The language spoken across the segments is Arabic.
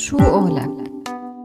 شو قولك؟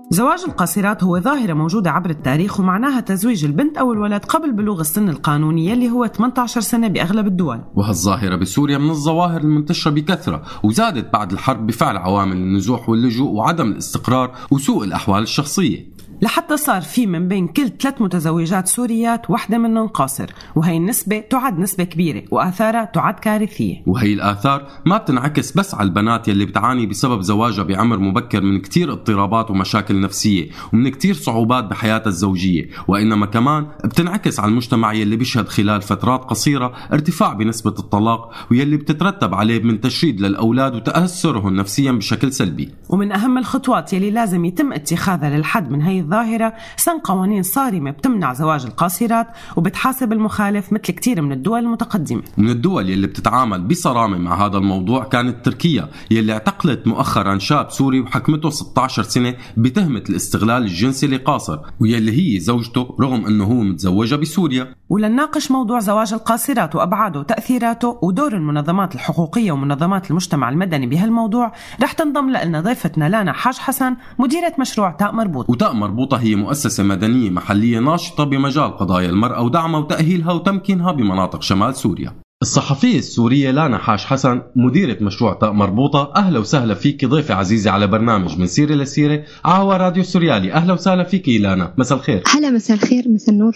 زواج القاصرات هو ظاهرة موجودة عبر التاريخ ومعناها تزويج البنت أو الولد قبل بلوغ السن القانوني اللي هو 18 سنة بأغلب الدول وهالظاهرة بسوريا من الظواهر المنتشرة بكثرة وزادت بعد الحرب بفعل عوامل النزوح واللجوء وعدم الاستقرار وسوء الأحوال الشخصية لحتى صار في من بين كل ثلاث متزوجات سوريات وحدة منهم قاصر وهي النسبة تعد نسبة كبيرة وآثارها تعد كارثية. وهي الآثار ما بتنعكس بس على البنات يلي بتعاني بسبب زواجها بعمر مبكر من كتير اضطرابات ومشاكل نفسية ومن كتير صعوبات بحياتها الزوجية وإنما كمان بتنعكس على المجتمع يلي بيشهد خلال فترات قصيرة ارتفاع بنسبة الطلاق ويلي بتترتب عليه من تشريد للأولاد وتأثرهم نفسيا بشكل سلبي. ومن أهم الخطوات يلي لازم يتم اتخاذها للحد من هي الظاهرة سن قوانين صارمة بتمنع زواج القاصرات وبتحاسب المخالف مثل كتير من الدول المتقدمة. من الدول يلي بتتعامل بصرامة مع هذا الموضوع كانت تركيا يلي اعتقلت مؤخرا شاب سوري وحكمته 16 سنة بتهمة الاستغلال الجنسي لقاصر ويلي هي زوجته رغم إنه هو متزوجة بسوريا. ولنناقش موضوع زواج القاصرات وأبعاده وتأثيراته ودور المنظمات الحقوقية ومنظمات المجتمع المدني بهالموضوع رح تنضم لنا ضيفتنا لانا حاج حسن مديرة مشروع تاء مربوط وتاء مربوطة هي مؤسسة مدنية محلية ناشطة بمجال قضايا المرأة ودعمها وتأهيلها وتمكينها بمناطق شمال سوريا. الصحفية السورية لانا حاج حسن مديرة مشروع تاء مربوطة أهلا وسهلا فيك ضيفة عزيزة على برنامج من سيرة لسيرة عوا راديو سوريالي أهلا وسهلا فيك لانا مساء الخير. هلا مساء الخير مساء النور.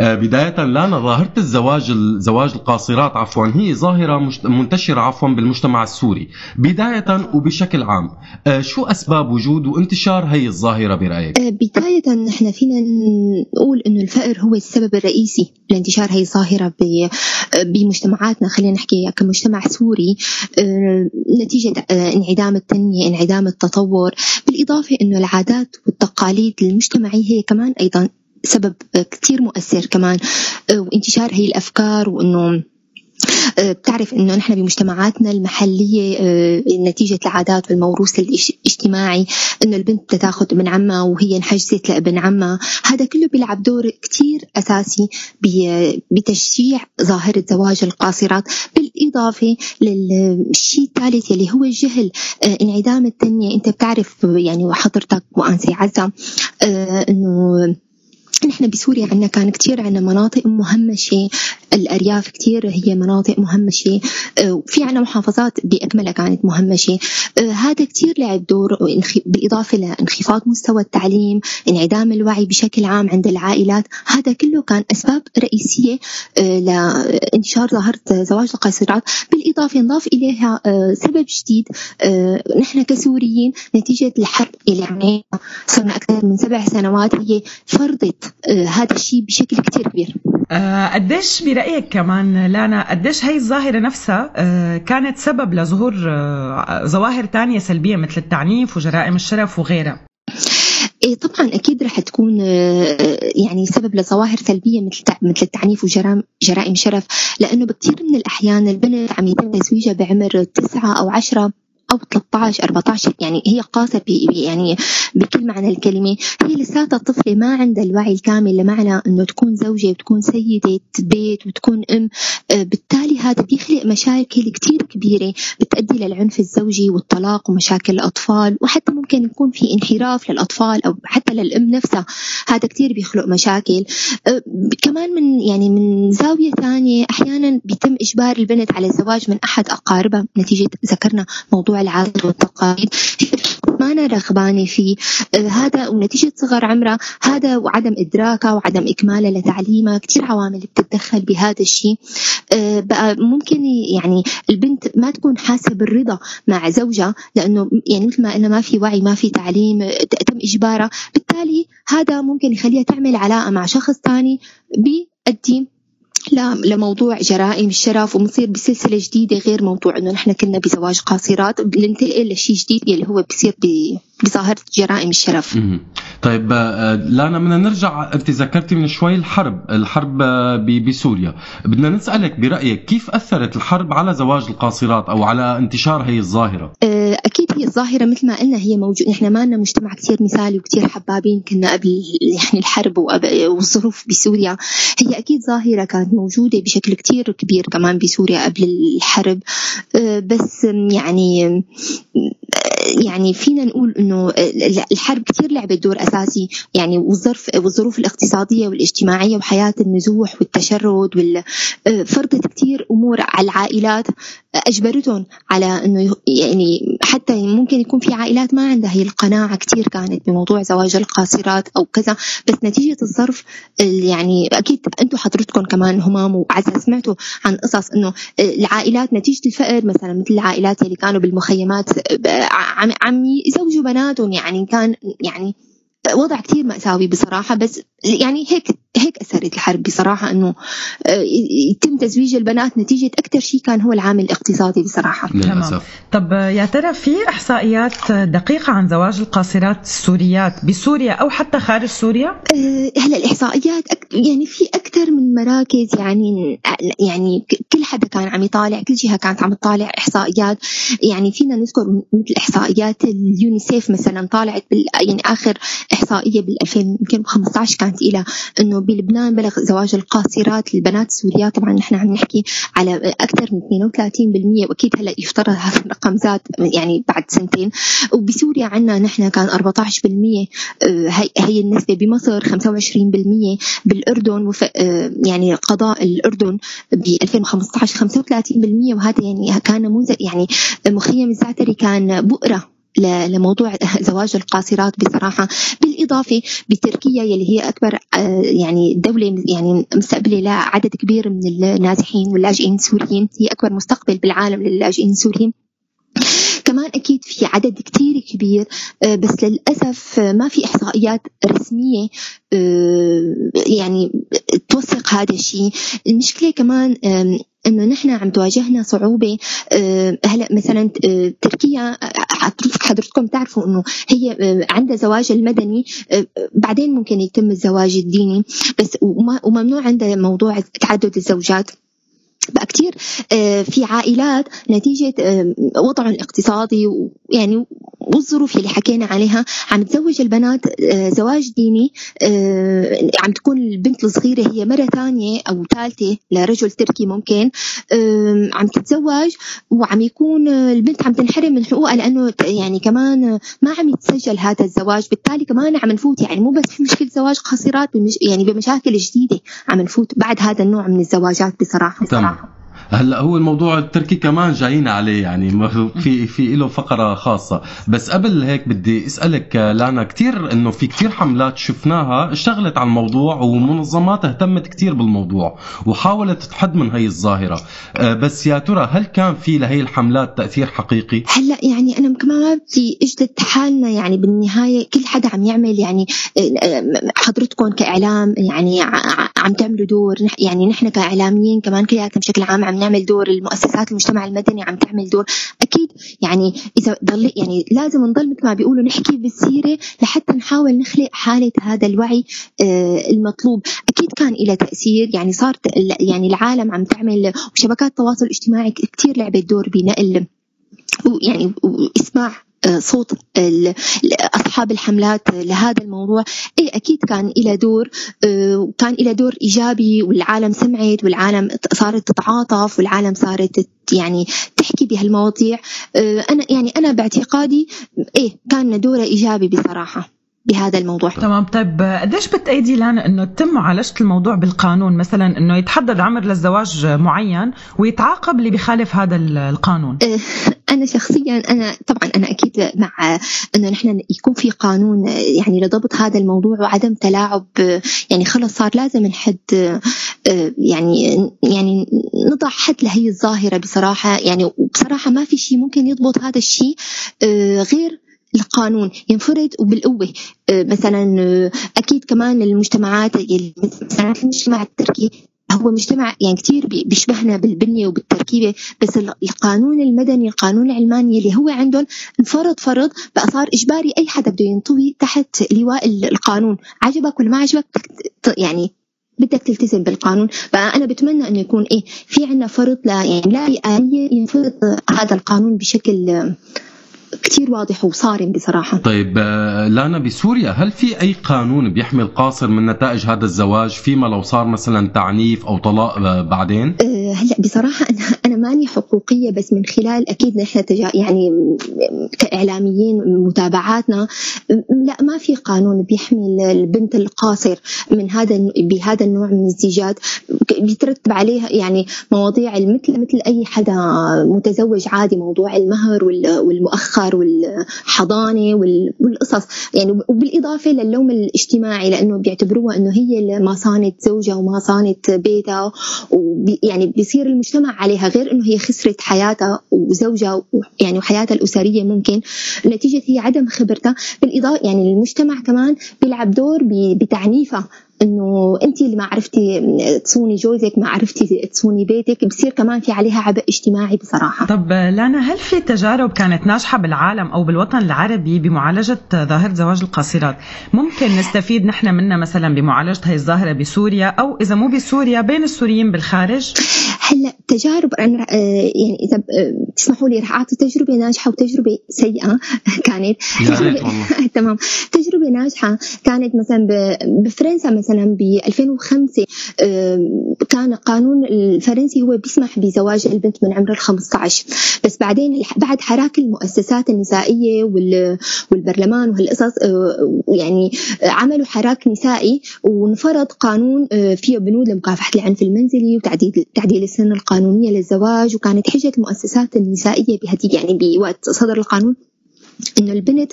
آه بداية لانا ظاهرة الزواج زواج القاصرات عفوا هي ظاهرة مشت... منتشرة عفوا بالمجتمع السوري. بداية وبشكل عام آه شو أسباب وجود وانتشار هي الظاهرة برأيك؟ آه بداية نحن فينا نقول إنه الفقر هو السبب الرئيسي لانتشار هي الظاهرة ب... بمجتمعاتنا خلينا نحكي كمجتمع سوري نتيجة انعدام التنمية انعدام التطور بالإضافة أنه العادات والتقاليد المجتمعية هي كمان أيضا سبب كتير مؤثر كمان وانتشار هي الأفكار وأنه بتعرف إنه نحن بمجتمعاتنا المحلية نتيجة العادات والموروث الاجتماعي إنه البنت بدها تاخذ من عمها وهي انحجزت لابن عمها. هذا كله بيلعب دور كتير أساسي بتشجيع ظاهرة زواج القاصرات بالإضافة للشيء الثالث يلي هو الجهل. انعدام التنمية. أنت بتعرف يعني وحضرتك وأنسي عزة إنه نحن بسوريا عندنا كان كتير عندنا مناطق مهمشة. الأرياف كتير هي مناطق مهمشة. وفي عندنا محافظات بأكملها كانت مهمشة. هذا كتير لعب دور بالإضافة لانخفاض مستوى التعليم انعدام الوعي بشكل عام عند العائلات. هذا كله كان أسباب رئيسية لانتشار ظاهرة زواج القاصرات بالإضافة نضاف إليها سبب جديد نحن كسوريين نتيجة الحرب اللي عملناها صرنا أكثر من سبع سنوات هي فرضت هذا الشيء بشكل كتير كبير. أه قديش برأيك كمان لانا قديش هي الظاهرة نفسها أه كانت سبب لظهور ظواهر تانية سلبية مثل التعنيف وجرائم الشرف وغيرها؟ إيه طبعا أكيد رح تكون يعني سبب لظواهر سلبية مثل مثل التعنيف وجرائم جرائم شرف لأنه بكثير من الأحيان البنت عم يتم تزويجها بعمر تسعة أو عشرة أو 13 14 يعني هي قاسة يعني بكل معنى الكلمة. هي لساتها طفلة ما عندها الوعي الكامل لمعنى إنه تكون زوجة وتكون سيدة بيت وتكون أم. بالتالي هذا بيخلق مشاكل كتير كبيرة بتؤدي للعنف الزوجي والطلاق ومشاكل الأطفال وحتى ممكن يكون في انحراف للأطفال أو حتى للأم نفسها. هذا كتير بيخلق مشاكل. كمان من يعني من زاوية ثانية أحيانا بيتم إجبار البنت على الزواج من أحد أقاربها. نتيجة ذكرنا موضوع العادات والتقاليد. ما أنا رغبانة فيه آه هذا ونتيجة صغر عمرها هذا وعدم إدراكها وعدم إكمالها لتعليمها كثير عوامل بتتدخل بهذا الشيء. آه بقى ممكن يعني البنت ما تكون حاسة بالرضا مع زوجها لأنه يعني مثل ما قلنا ما في وعي ما في تعليم تم إجبارها بالتالي هذا ممكن يخليها تعمل علاقة مع شخص ثاني لموضوع جرائم الشرف ومصير بسلسلة جديدة غير موضوع إنه نحن كنا بزواج قاصرات بننتقل لشيء جديد اللي هو بصير بظاهرة جرائم الشرف. طيب لانا بدنا نرجع أنت ذكرتي من شوي الحرب، الحرب بسوريا، بدنا نسألك برأيك كيف أثرت الحرب على زواج القاصرات أو على انتشار هي الظاهرة؟ أكيد هي الظاهرة مثل ما قلنا هي موجوده، نحن ما لنا مجتمع كثير مثالي وكثير حبابين. كنا قبل يعني الحرب والظروف بسوريا، هي أكيد ظاهرة كانت موجودة بشكل كثير كبير كمان بسوريا قبل الحرب. بس يعني يعني فينا نقول إنه الحرب كثير لعبت دور أساسي. يعني والظرف والظروف الاقتصادية والاجتماعية وحياة النزوح والتشرد فرضت كثير أمور على العائلات. أجبرتهم على إنه يعني حتى ممكن يكون في عائلات ما عندها. هي القناعة كثير كانت بموضوع زواج القاصرات أو كذا. بس نتيجة الظرف يعني أكيد أنتم حضرتكم كمان همام وعزة سمعتوا عن قصص إنه العائلات نتيجة الفقر مثلا مثل العائلات اللي كانوا بالمخيمات عم يزوجوا بناتهم يعني كان يعني وضع كثير مأساوي بصراحة بس يعني هيك هيك أثرت الحرب بصراحة إنه آه، يتم تزويج البنات نتيجة أكثر شيء كان هو العامل الاقتصادي بصراحة. للاسف طب يا ترى في إحصائيات دقيقة عن زواج القاصرات السوريات بسوريا أو حتى خارج سوريا؟ أه هلا الإحصائيات يعني في أكثر من مراكز يعني يعني كل حدا كان عم يطالع كل جهة كانت عم تطالع إحصائيات. يعني فينا نذكر مثل إحصائيات اليونيسيف مثلا طالعت بال يعني آخر إحصائية بال 2015 كانت إلى إنه بلبنان بلغ زواج القاصرات للبنات السوريات طبعا نحن عم نحكي على أكثر من 32% وأكيد هلأ يفترض هذا الرقم زاد يعني بعد سنتين. وبسوريا عندنا نحن كان 14% آه، هي النسبة. بمصر 25% بالأردن وف آه، يعني قضاء الأردن ب 2015 35% وهذا يعني كان نموذج يعني مخيم الزعتري كان بؤرة. لموضوع زواج القاصرات بصراحة بالإضافة بتركيا يلي هي أكبر آه، يعني دولة يعني مستقبلة لعدد كبير من النازحين واللاجئين السوريين هي أكبر مستقبل بالعالم للاجئين السوريين. كمان أكيد في عدد كتير كبير آه، بس للأسف ما في إحصائيات رسمية آه، يعني توثق هذا الشيء. المشكلة كمان إنه نحن عم تواجهنا صعوبة آه، هلا مثلا آه، تركيا حضرتكم تعرفوا إنه هي آه، عندها زواج المدني بعدين ممكن يتم الزواج الديني بس وممنوع عندها موضوع تعدد الزوجات. بقى كتير في عائلات نتيجة وضعهم الاقتصادي يعني والظروف اللي حكينا عليها. عم تزوج البنات آه، زواج ديني آه، عم تكون البنت الصغيرة هي مرة ثانية أو ثالثة لرجل تركي ممكن عم تتزوج وعم يكون البنت عم تنحرم من حقوقها لأنه يعني كمان ما عم يتسجل هذا الزواج. بالتالي كمان عم نفوت يعني مو بس في مشكلة زواج قاصرات يعني بمشاكل جديدة عم نفوت بعد هذا النوع من الزواجات بصراحة, بصراحة. هلا هو الموضوع التركي كمان جايين عليه يعني في في له فقرة خاصة. بس قبل هيك بدي أسألك لانا كثير إنه في كثير حملات شفناها اشتغلت على الموضوع ومنظمات اهتمت كثير بالموضوع وحاولت تحد من هي الظاهرة. أه، بس يا ترى هل كان في لهي الحملات تأثير حقيقي؟ هلا يعني أنا كمان ما بدي اجلد حالنا يعني بالنهاية كل حدا عم يعمل يعني أه، حضرتكم كإعلام يعني عم تعملوا دور. يعني نحن كإعلاميين كمان كلياتنا بشكل عام عم نعمل دور المؤسسات المجتمع المدني عم تعمل دور. أكيد يعني إذا ضل يعني لازم نضل مثل ما بيقولوا نحكي بالسيرة لحتى نحاول نخلق حالة هذا الوعي آه المطلوب. أكيد كان له تأثير يعني صارت يعني العالم عم تعمل وشبكات التواصل الاجتماعي كثير لعبت دور بنقل ويعني واسماع صوت أصحاب الحملات لهذا الموضوع. اي أكيد كان له دور آه، له دور إيجابي والعالم سمعت والعالم صارت تتعاطف والعالم صارت يعني تحكي بهالمواضيع. آه، أنا يعني أنا باعتقادي إيه كان دوره إيجابي بصراحة. بهذا الموضوع. تمام. طيب قديش بتأيدي لنا إنه تتم معالجة الموضوع بالقانون؟ مثلا إنه يتحدد عمر للزواج معين ويتعاقب اللي بيخالف هذا القانون. أه، أنا شخصيا أنا طبعا أنا أكيد مع إنه نحن يكون في قانون يعني لضبط هذا الموضوع وعدم تلاعب. يعني خلص صار لازم نحد أه، يعني يعني نضع حد لهي الظاهرة بصراحة. يعني وبصراحه ما في شيء ممكن يضبط هذا الشيء أه، غير القانون ينفرد وبالقوة. آه، مثلا آه، أكيد كمان المجتمعات مثلا المجتمع التركي هو مجتمع يعني كثير بيشبهنا بالبنية وبالتركيبة بس القانون المدني القانون العلماني اللي هو عندهم انفرض فرض بقى صار إجباري أي حدا بده ينطوي تحت لواء القانون. عجبك ولا ما عجبك؟ يعني بدك تلتزم بالقانون. فأنا بتمنى أنه يكون إيه في عنا فرض لا يعني لا آلية ينفرض هذا القانون بشكل كثير واضح وصارم بصراحة. طيب آه، لانا بسوريا هل في أي قانون بيحمي القاصر من نتائج هذا الزواج؟ فيما لو صار مثلا تعنيف أو طلاق آه، بعدين؟ أه هلأ بصراحة أنا أنا ماني حقوقية بس من خلال أكيد نحن تجا يعني كإعلاميين متابعاتنا لا ما في قانون بيحمي البنت القاصر من هذا بهذا النوع من الزيجات. بيترتب عليها يعني مواضيع مثل مثل أي حدا متزوج عادي موضوع المهر والمؤخر والحضانة والقصص. يعني وبالإضافة للوم الاجتماعي لأنه بيعتبروها إنه هي ما صانت زوجها وما صانت بيتها ويعني بيصير المجتمع عليها غير إنه هي خسرت حياتها وزوجها يعني وحياتها الأسرية ممكن. نتيجة هي عدم خبرتها. بالاضافه يعني المجتمع كمان بيلعب دور بتعنيفها. إنه أنت اللي ما عرفتي تصوني جوزك ما عرفتي تصوني بيتك بصير كمان في عليها عبء اجتماعي بصراحة. طب لانا هل في تجارب كانت ناجحة بالعالم أو بالوطن العربي بمعالجة ظاهرة زواج القاصرات؟ ممكن نستفيد نحن منها مثلا بمعالجة هي الظاهرة بسوريا أو إذا مو بسوريا بين السوريين بالخارج؟ هلأ تجارب أنا آه، يعني إذا آه، تسمحوا لي رح أعطي تجربة ناجحة وتجربة سيئة كانت. تجربه تمام. تجربة ناجحة كانت مثلا بفرنسا مثلا. ب 2005 كان القانون الفرنسي هو بيسمح بزواج البنت من عمر ال 15 بس بعدين بعد حراك المؤسسات النسائية والبرلمان وهالقصص آه، يعني عملوا حراك نسائي وانفرض قانون فيه بنود لمكافحة العنف المنزلي وتعديل تعديل السن القانونية للزواج. وكانت حجة المؤسسات النسائية بهديك يعني بوقت صدر القانون إنه البنت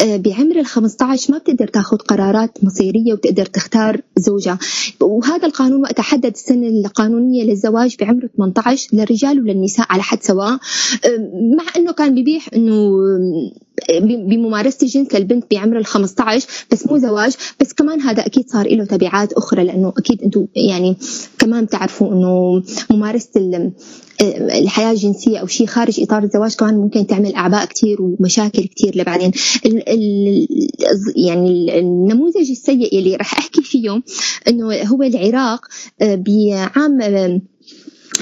آه، بعمر ال 15 ما بتقدر تاخذ قرارات مصيرية وتقدر تختار زوجها. وهذا القانون وقتها حدد السن القانونية للزواج بعمر 18 للرجال وللنساء على حد سواء. آه، مع إنه كان بيبيح إنه بممارسة الجنس للبنت بعمر ال 15 بس مو زواج. بس كمان هذا أكيد صار له تبعات أخرى لأنه أكيد أنتم يعني كمان بتعرفوا إنه ممارسة الحياة الجنسية أو شيء خارج إطار الزواج كمان ممكن تعمل أعباء كثير ومشاكل كثير لبعدين. يعني النموذج السيء اللي راح أحكي فيه إنه هو العراق آه، بعام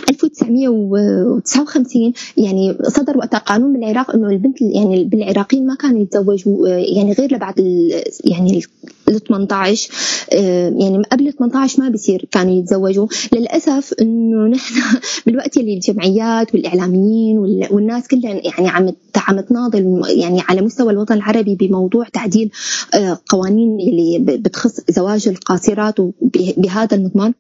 1959 يعني صدر وقتها قانون بالعراق إنه البنت يعني بالعراقيين ما كانوا يتزوجوا يعني غير لبعد يعني ال 18 يعني قبل 18 ما بصير كانوا يتزوجوا. للأسف إنه نحن بالوقت اللي الجمعيات والإعلاميين والناس كلها يعني عم عم تناضل يعني على مستوى الوطن العربي بموضوع تعديل آه، قوانين اللي بتخص زواج القاصرات بهذا المضمار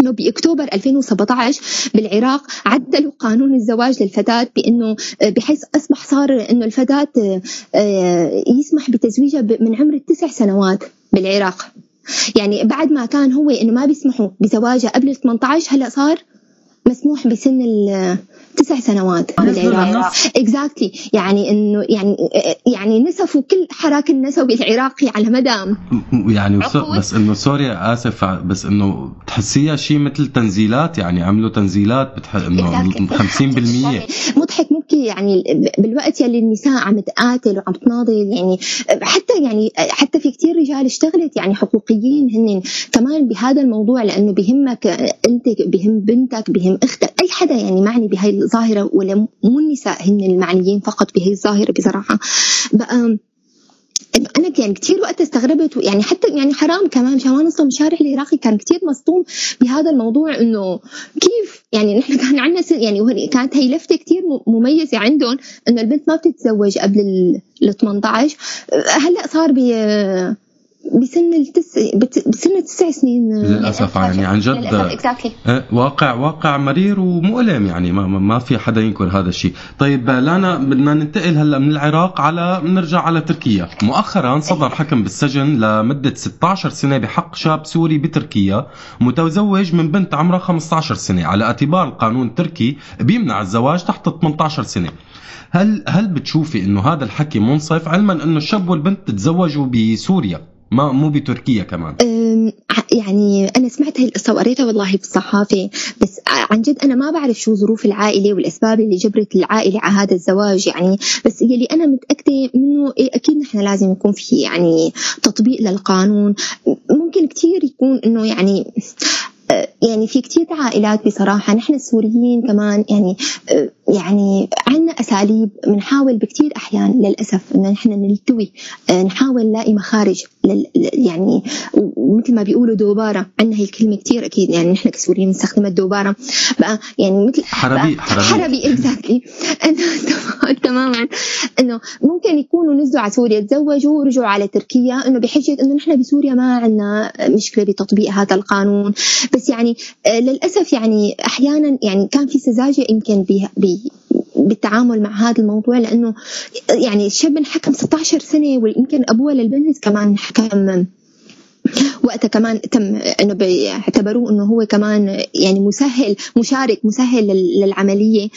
إنه بأكتوبر 2017 بالعراق عدلوا قانون الزواج للفتاة بإنه بحيث أصبح صار إنه الفتاة آه، يسمح بتزويجها من عمر التسع سنوات بالعراق. يعني بعد ما كان هو إنه ما بيسمحوا بزواجها قبل 18 هلأ صار مسموح بسن تسع سنوات بالعراق اكزاكتلي يعني إنه يعني يعني نسفوا كل حراك النسوي العراقي على مدى يعني بس إنه سوريا آسف بس إنه تحسيها شيء مثل تنزيلات؟ يعني عملوا تنزيلات بتح... إنه 50% مضحك مبكي يعني بالوقت يلي النساء عم تقاتل وعم تناضل يعني حتى يعني حتى في كثير رجال اشتغلت يعني حقوقيين هن كمان بهذا الموضوع لأنه بهمك انت بهم بنتك بهم أختك. أي حدا يعني معني بهاي الظاهرة ولا مو النساء هن المعنيين فقط بهي الظاهرة بصراحة. بقى أنا يعني كثير وقت استغربت يعني حتى يعني حرام كمان ما نصدم الشارع العراقي كان كثير مصدوم بهذا الموضوع إنه كيف؟ يعني نحن كان عندنا يعني كانت هي لفتة كثير مميزة عندهم إنه البنت ما بتتزوج قبل ال 18 هلأ صار بسن التس... بسن تسع سنين للأسف يعني عن جد إيه، واقع واقع مرير ومؤلم يعني ما, ما في حدا ينكر هذا الشيء. طيب لانا بدنا ننتقل هلا من العراق على نرجع على تركيا. مؤخرا صدر حكم بالسجن لمدة 16 سنة بحق شاب سوري بتركيا متزوج من بنت عمرها 15 سنة. على اعتبار القانون التركي بيمنع الزواج تحت 18 سنة. هل هل بتشوفي إنه هذا الحكي منصف؟ علما إنه الشاب والبنت تزوجوا بسوريا. ما مو بتركيا كمان. يعني أنا سمعت القصة وقريتها والله بالصحافه بس عن جد أنا ما بعرف شو ظروف العائلة والأسباب اللي جبرت العائلة على هذا الزواج يعني بس يلي أنا متأكدة منه إيه أكيد نحن لازم يكون في يعني تطبيق للقانون. ممكن كثير يكون إنه يعني يعني في كثير عائلات بصراحة نحن السوريين كمان يعني يعني عندنا أساليب بنحاول بكثير أحيان للأسف إنه نحن نلتوي آه، نحاول نلاقي مخارج لل يعني مثل ما بيقولوا دوبارة عندنا هي الكلمة كثير أكيد يعني نحن كسوريين بنستخدم الدوباره بقى يعني مثل حربي حربي. حربي اكزاكتلي تماما إنه ممكن يكونوا نزلوا على سوريا تزوجوا ورجعوا على تركيا إنه بحجة إنه نحن بسوريا ما عندنا مشكلة بتطبيق هذا القانون. بس يعني آه، للأسف يعني أحيانا يعني كان في سذاجة يمكن بالتعامل مع هذا الموضوع لأنه يعني الشاب انحكم 16 سنة ويمكن أبوه للبنت كمان حكم وقتها كمان تم إنه بيعتبروه إنه هو كمان يعني مسهل مشارك مسهل للعملية.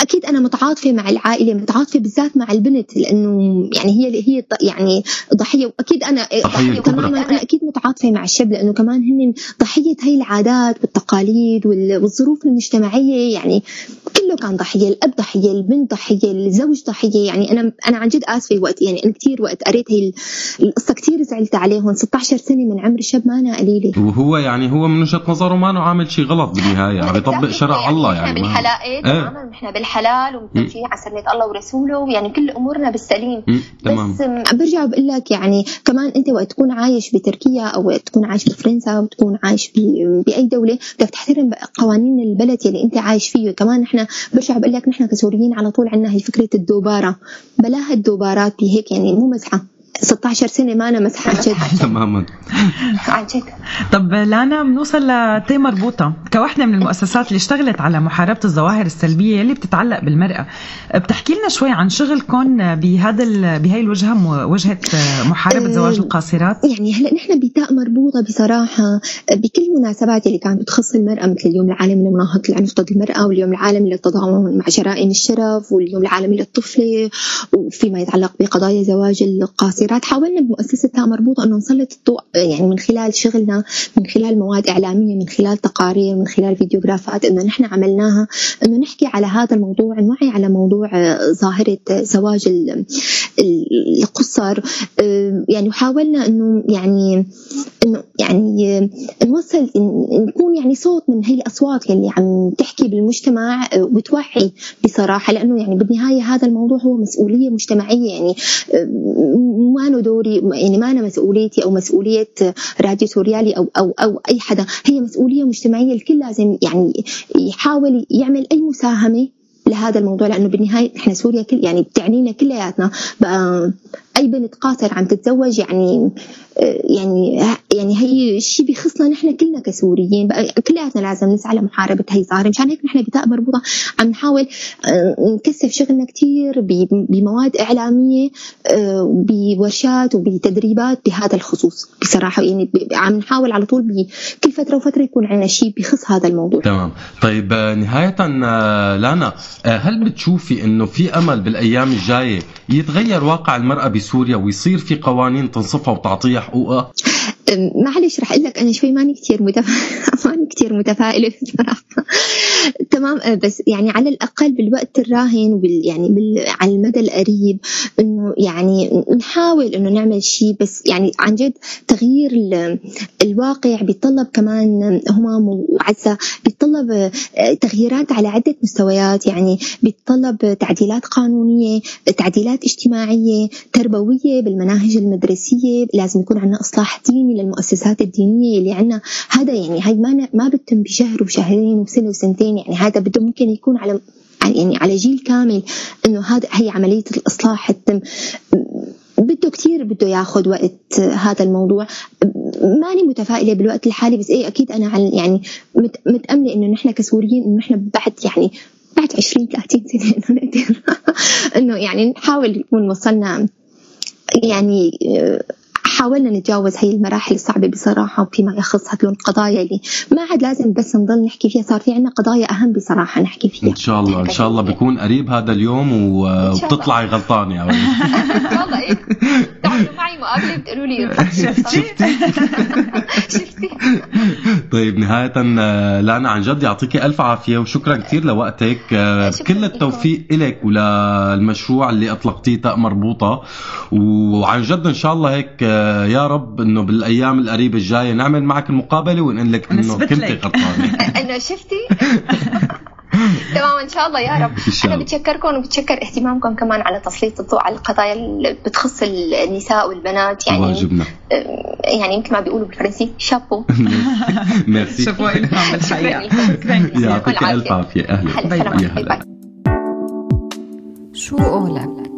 أكيد أنا متعاطفة مع العائلة متعاطفة بالذات مع البنت لأنه يعني هي هي يعني ضحية. وأكيد أنا ضحية تماما أنا أكيد متعاطفة مع الشاب لأنه كمان هن ضحية هي العادات والتقاليد والظروف المجتمعية. يعني كله كان ضحية الأب ضحية البنت ضحية الزوج ضحية. يعني أنا أنا عن جد آسفة وقت يعني أنا كثير وقت قريت هي القصة كثير زعلت عليهم. 16 سنه من عمر الشاب ما أنا قليله وهو يعني هو من وجهة نظره ما أنه عامل شيء غلط بالنهايه عم يطبق شرع يعني الله يعني نحن بالحلال تماما نحن بالحلال ومتوفيين على سنه الله ورسوله يعني كل أمورنا بالسليم. تمام. بس برجع بقول لك يعني كمان أنت وقت تكون عايش بتركيا أو وقت تكون عايش بفرنسا أو تكون عايش بأي دولة بدك تحترم قوانين البلد اللي أنت عايش فيه. كمان نحن برجع بقول لك نحن كسوريين على طول عندنا هي فكرة الدوبارة. بلاها الدوبارات بهيك يعني مو مزحة. 16 سنة ما أنا مسحه تماما. عن جد. طب لانا بنوصل لتي مربوطه كوحده من المؤسسات اللي اشتغلت على محاربة الظواهر السلبية اللي بتتعلق بالمرأة. بتحكي لنا شوي عن شغلكم بهذا بهي الوجهة وجهة محاربة زواج القاصرات؟ يعني هلأ نحن بتاء مربوطة بصراحة بكل المناسبات اللي كانت تخص المرأة مثل اليوم العالمي لمناهضه العنف ضد المرأة واليوم العالمي للتضامن مع جرائم الشرف واليوم العالمي للطفله وفيما يتعلق بقضايا زواج القاصرات. التغييرات حاولنا بمؤسسة تاء مربوطة أنه نسلط الضوء يعني من خلال شغلنا من خلال مواد إعلامية من خلال تقارير من خلال فيديوغرافات أنه نحن عملناها أنه نحكي على هذا الموضوع نوعي على موضوع ظاهرة زواج القصر. يعني وحاولنا أنه يعني أنه يعني نوصل نكون يعني صوت من هي الأصوات اللي عم تحكي بالمجتمع وتوعي بصراحة لأنه يعني بالنهاية هذا الموضوع هو مسؤولية مجتمعية يعني ما له دوري يعني ما أنا مسؤوليتي أو مسؤولية راديو سوريالي أو أو أو أي حدا هي مسؤولية مجتمعية الكل لازم يعني يحاول يعمل أي مساهمة لهذا الموضوع لأنه بالنهاية إحنا سوريا كل يعني بتعنينا كلياتنا أي بنت قاصر عم تتزوج يعني يعني يعني هي شيء بيخصنا نحن كلنا كسوريين. كلياتنا لازم نسعى لمحاربه هي الظاهره مشان هيك نحن بتاء مربوطة عم نحاول آه، نكثف شغلنا كثير بمواد إعلامية آه، بورشات وبتدريبات بهذا الخصوص. بصراحة يعني عم نحاول على طول بكل فترة وفترة يكون عندنا شيء بخص هذا الموضوع. تمام. طيب آه، نهاية لانا هل بتشوفي إنه في أمل بالأيام الجاية يتغير واقع المرأة بسوريا ويصير في قوانين تنصفها وتعطيها حقوقها؟ معلش رح أقول لك أنا شوي ماني كثير ماني كثير متفائلة بصراحه تمام آه، بس يعني على الأقل بالوقت الراهن وبال يعني بال على المدى القريب إنه يعني نحاول إنه نعمل شيء بس يعني عن جد تغيير الواقع بيتطلب كمان همام وعزة بيتطلب آه، تغييرات على عدة مستويات يعني بيتطلب تعديلات قانونية تعديلات اجتماعية تربوية بالمناهج المدرسية. لازم يكون عندنا إصلاح ديني للمؤسسات الدينية اللي عندنا. هذا يعني هاي ما ما بتم بشهر وشهرين وسنة وسنتين. يعني هذا بده ممكن يكون على يعني على جيل كامل إنه هذا هي عملية الإصلاح تتم. بده كثير بده ياخذ وقت هذا الموضوع. ماني متفائلة بالوقت الحالي بس إيه أكيد أنا يعني متأملة إنه نحن كسوريين إنه نحن بعد يعني بعد 20 30 سنة إنه نقدر. إنه يعني نحاول نكون وصلنا يعني حاولنا نتجاوز هي المراحل الصعبة بصراحة وفيما يخص هدول القضايا اللي ما عاد لازم بس نضل نحكي فيها. صار في عندنا قضايا أهم بصراحة نحكي فيها. إن شاء الله إن شاء الله بيكون قريب هذا اليوم وبتطلعي غلطانة يا إن شاء الله إيه. تعالوا معي مقابلة بتقولوا لي. شفتي؟ شفتي؟ طيب نهاية لأنا عن جد يعطيكي ألف عافية وشكرا كثير لوقتك. كل التوفيق لك وللمشروع اللي أطلقتيه تاء مربوطة. وعن جد إن شاء الله هيك يا رب إنه بالأيام القريبة الجاية نعمل معك المقابلة ونقول لك إنه كنت غلطانة. انه شفتي؟ تمام إن شاء الله يا رب. أنا بتشكركم وبتشكر اهتمامكم كمان على تسليط الضوء على القضايا اللي بتخص النساء والبنات. يعني واجبنا يعني مثل ما بيقولوا بالفرنسي chapeau. merci. chapeau إلهام بالحقيقة يعطيك ألف عافية. أهلا. bye bye. شو قولك؟